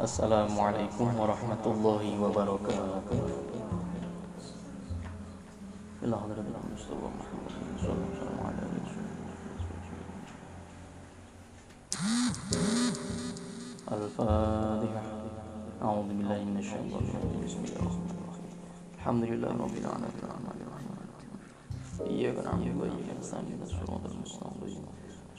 Assalamualaikum warahmatullahi wabarakatuh. إلى حضرة المصطفى محمد صلى الله عليه وسلم الفاتحة. أعوذ بالله من الشيطان الرجيم. بسم الله الرحمن الرحيم. الحمد لله رب العالمين. الرحمن الرحيم إياك نعبد وإياك نستعين. صراط المستقيم.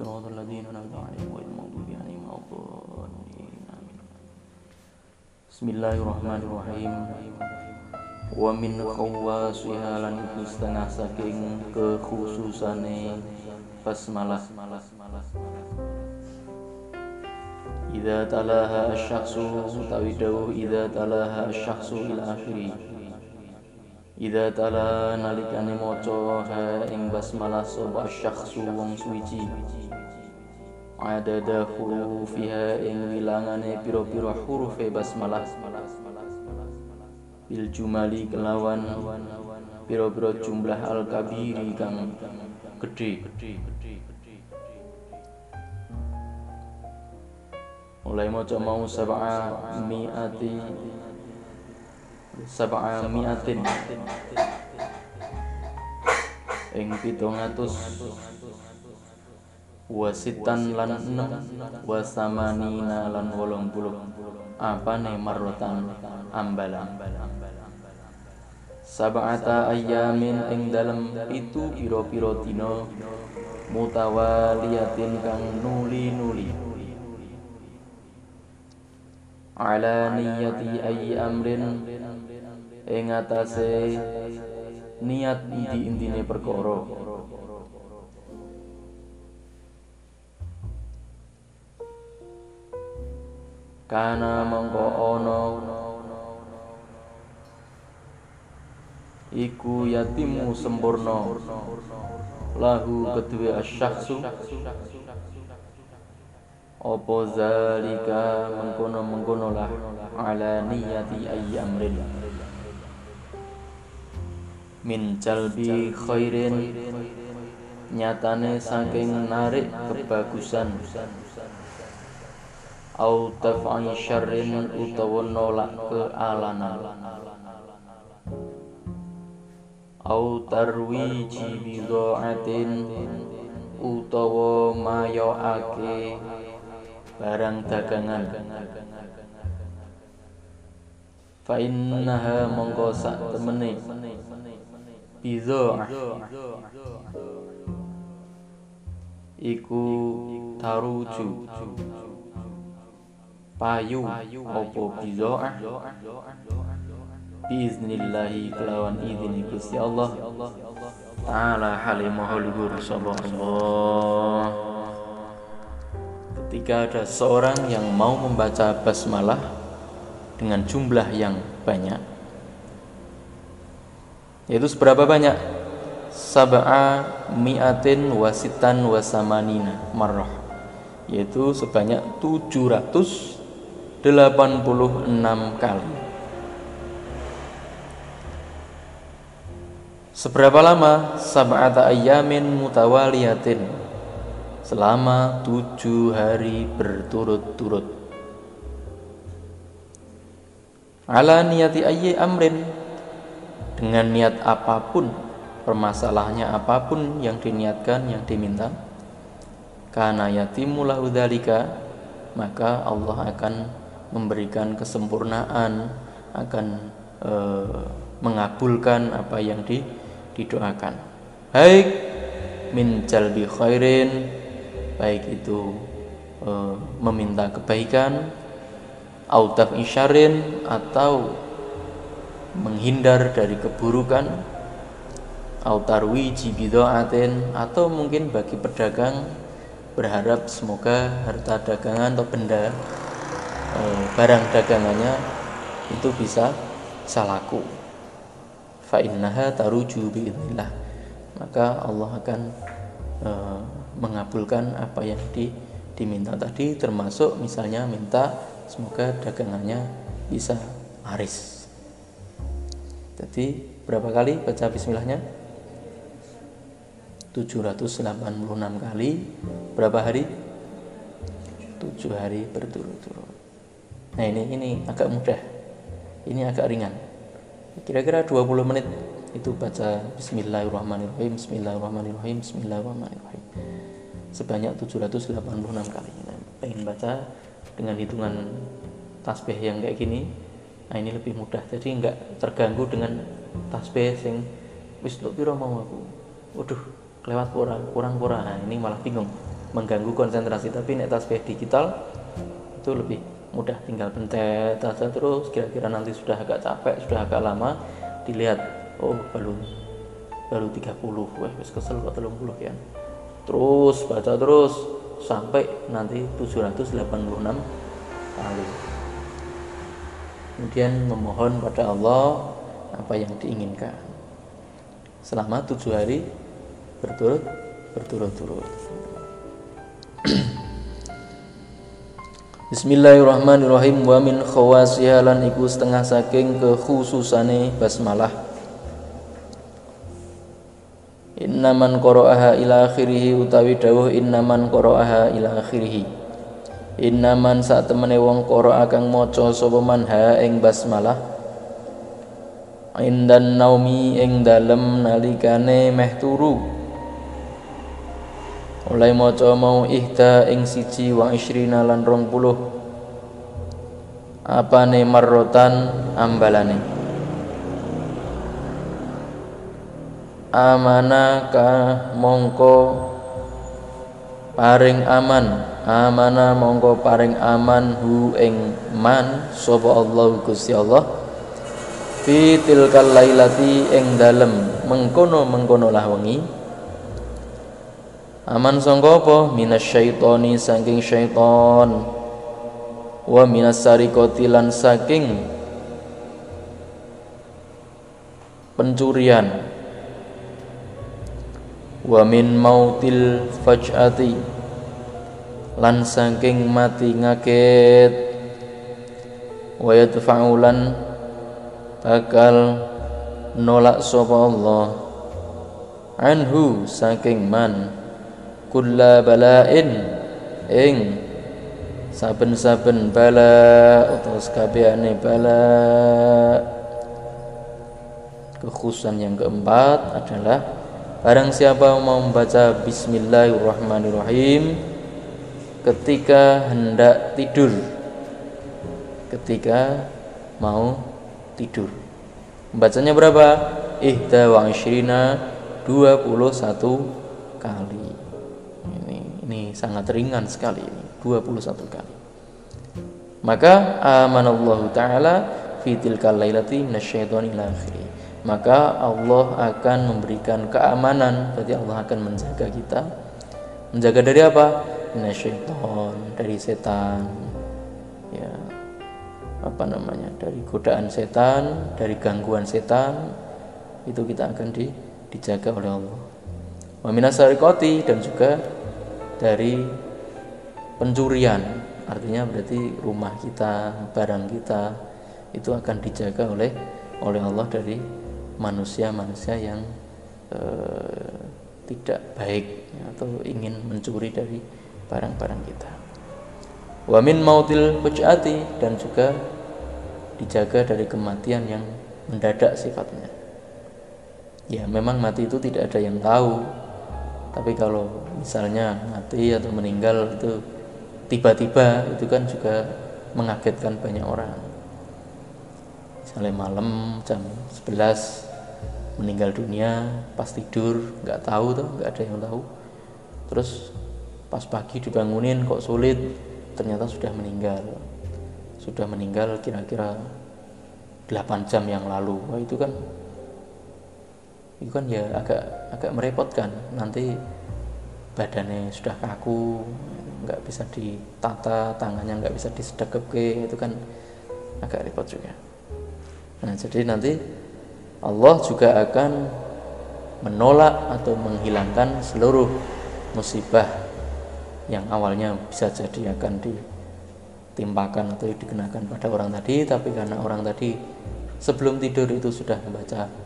صراط الذين أنعمت عليهم غير المغضوب عليهم ولا الضالين. Bismillahirrahmanirrahim. Wa min khawasiha lan istana saking kekhususane basmalah. Idza talaha asy-syakhsu utawi dawuh idza talaha asy-syakhsu ila akhiri. Idza tala nalikane maca ing basmalah sapa syakhsu wong suci. Adada hurufiha ing wilangane pira-pira hurufe basmalah. Bil jumali kelawan pira-pira jumlah al kabiri kang gedhe. Mulai maca mau sab'a mi'ati sab'a mi'atin. Ing pitung atus wasitan lan enam. Wasamanina lan wolong puluh. Apa nih marrotan? Ambalan sab'ata ayyamin ing dalem itu piro-piro dina mutawaliyatin kang nuli-nuli. Ala niyati ayyi amrin. Ing atase niat inti-intine kana mongko ana iku yatimu sempurna. Lahu kedua asyakhsu apa zalika? Mengkono-mengkono lah. Ala niyati ayyi amrin. Min jalbi khairin. Nyatane saking narik kebagusan au taf'i syarrin utawa nolak kealanan au tarwiji bidha'atin utawa mayoake barang dagangan. Fa innaha mongko sak temene. Bidha'ah. Iku taruju payu apa bidha'ah biiznillahi kelawan izin Gusti Allah. Taala halimah luhur Allah. Ketika ada seorang yang mau membaca basmalah dengan jumlah yang banyak yaitu seberapa banyak? Sab'a mi'atin wasitan wasamanina marrah yaitu sebanyak 786 kali. Seberapa lama? Sab'ata ayyamin mutawaliyatin. Selama tujuh hari berturut-turut. Ala niyati ayyi amrin. Dengan niat apa pun Permasalahannya apa pun yang diniatkan, yang diminta. Karena yatimulah udhalika Maka Allah akan memberikan kesempurnaan Akan eh, mengabulkan apa yang di didoakan. Baik min jalbi khairin baik itu e, meminta kebaikan autaf isyarin atau menghindar dari keburukan autarwi jibidoatin atau mungkin bagi pedagang berharap semoga harta dagangan atau benda e, barang dagangannya itu bisa bisa laku fa innaha taruju biidznillah. Maka Allah akan uh, mengabulkan apa yang di, diminta tadi termasuk misalnya minta semoga dagangannya bisa laris. Jadi berapa kali baca bismillahnya? 786 kali. Berapa hari? 7 hari berturut-turut nah ini ini agak mudah. Ini agak ringan. Kira-kira 20 menit itu baca Bismillahirrahmanirrahim Bismillahirrahmanirrahim Bismillahirrahmanirrahim. Sebanyak 786 kali. Nah, pengen baca dengan hitungan tasbih yang kayak gini nah ini lebih mudah. Jadi nggak terganggu dengan tasbih sing wis piro mau aku? Waduh lewat kurang kurang kurang nah, ini malah bingung. Mengganggu konsentrasi. Tapi nek tasbih digital itu lebih mudah tinggal pencet terus. Kira-kira nanti sudah agak capek sudah agak lama dilihat oh baru baru 30 wah wis kesel kok 30 ya. Terus baca terus sampai nanti 786 kali. Kemudian memohon pada Allah apa yang diinginkan. Selama tujuh hari berturut berturut-turut Bismillahirrahmanirrahim. Wa min khawasiha lan iku setengah saking kekhususane basmalah. Innaman qara'aha ila akhirih utawi dawuh innaman qara'aha ila akhirih. Innaman sak temene wong qara'a kang maca sapa man ha ing basmalah. Indan naumi ing dalem nalikane meh turu Mulai maca mau ihda ing siji wa isrina lan rong puluh. Apane marrotan ambalane? Amana ka mongko paring aman. Amana mongko paring aman hu ing man sapa Allah Gusti Allah. Fi tilkal lailati ing dalem. Mengkono mengkono lah wengi Aman sangka apa? Minasyaitoni saking syaiton. Wa minas sarikoti lan saking pencurian. Wa min mautil faj'ati lan saking mati ngaget. Wa yadfa'ulan bakal nolak sapa Allah anhu saking man kulla bala'in. Ing saben-saben bala utawa sekabehane bala. Kekhususan yang keempat adalah barang siapa mau membaca bismillahirrahmanirrahim ketika hendak tidur. Ketika mau tidur. Bacanya berapa? Ihda wa ishrina 21 kali ini sangat ringan sekali ini 21 kali. Maka amanallahu taala fi tilkal lailati minasyaitonil akhiri maka Allah akan memberikan keamanan berarti Allah akan menjaga kita. Menjaga dari apa? Minasyaiton dari setan. Ya apa namanya? Dari godaan setan dari gangguan setan itu kita akan di, dijaga oleh Allah. Wa dan juga dari pencurian artinya berarti rumah kita barang kita itu akan dijaga oleh oleh Allah dari manusia-manusia yang eh, tidak baik atau ingin mencuri dari barang-barang kita. Wamin mautil fujati dan juga dijaga dari kematian yang mendadak sifatnya. Ya, memang mati itu tidak ada yang tahu tapi kalau misalnya mati atau meninggal itu tiba-tiba itu kan juga mengagetkan banyak orang. Misalnya malam jam 11 meninggal dunia pas tidur nggak tahu tuh nggak ada yang tahu. Terus pas pagi dibangunin kok sulit ternyata sudah meninggal. Sudah meninggal kira-kira 8 jam yang lalu. Wah itu kan itu kan ya agak agak merepotkan. Nanti badannya sudah kaku nggak bisa ditata tangannya nggak bisa ke itu kan agak repot juga. Nah jadi nanti Allah juga akan menolak atau menghilangkan seluruh musibah yang awalnya bisa jadi akan ditimpakan atau dikenakan pada orang tadi tapi karena orang tadi sebelum tidur itu sudah membaca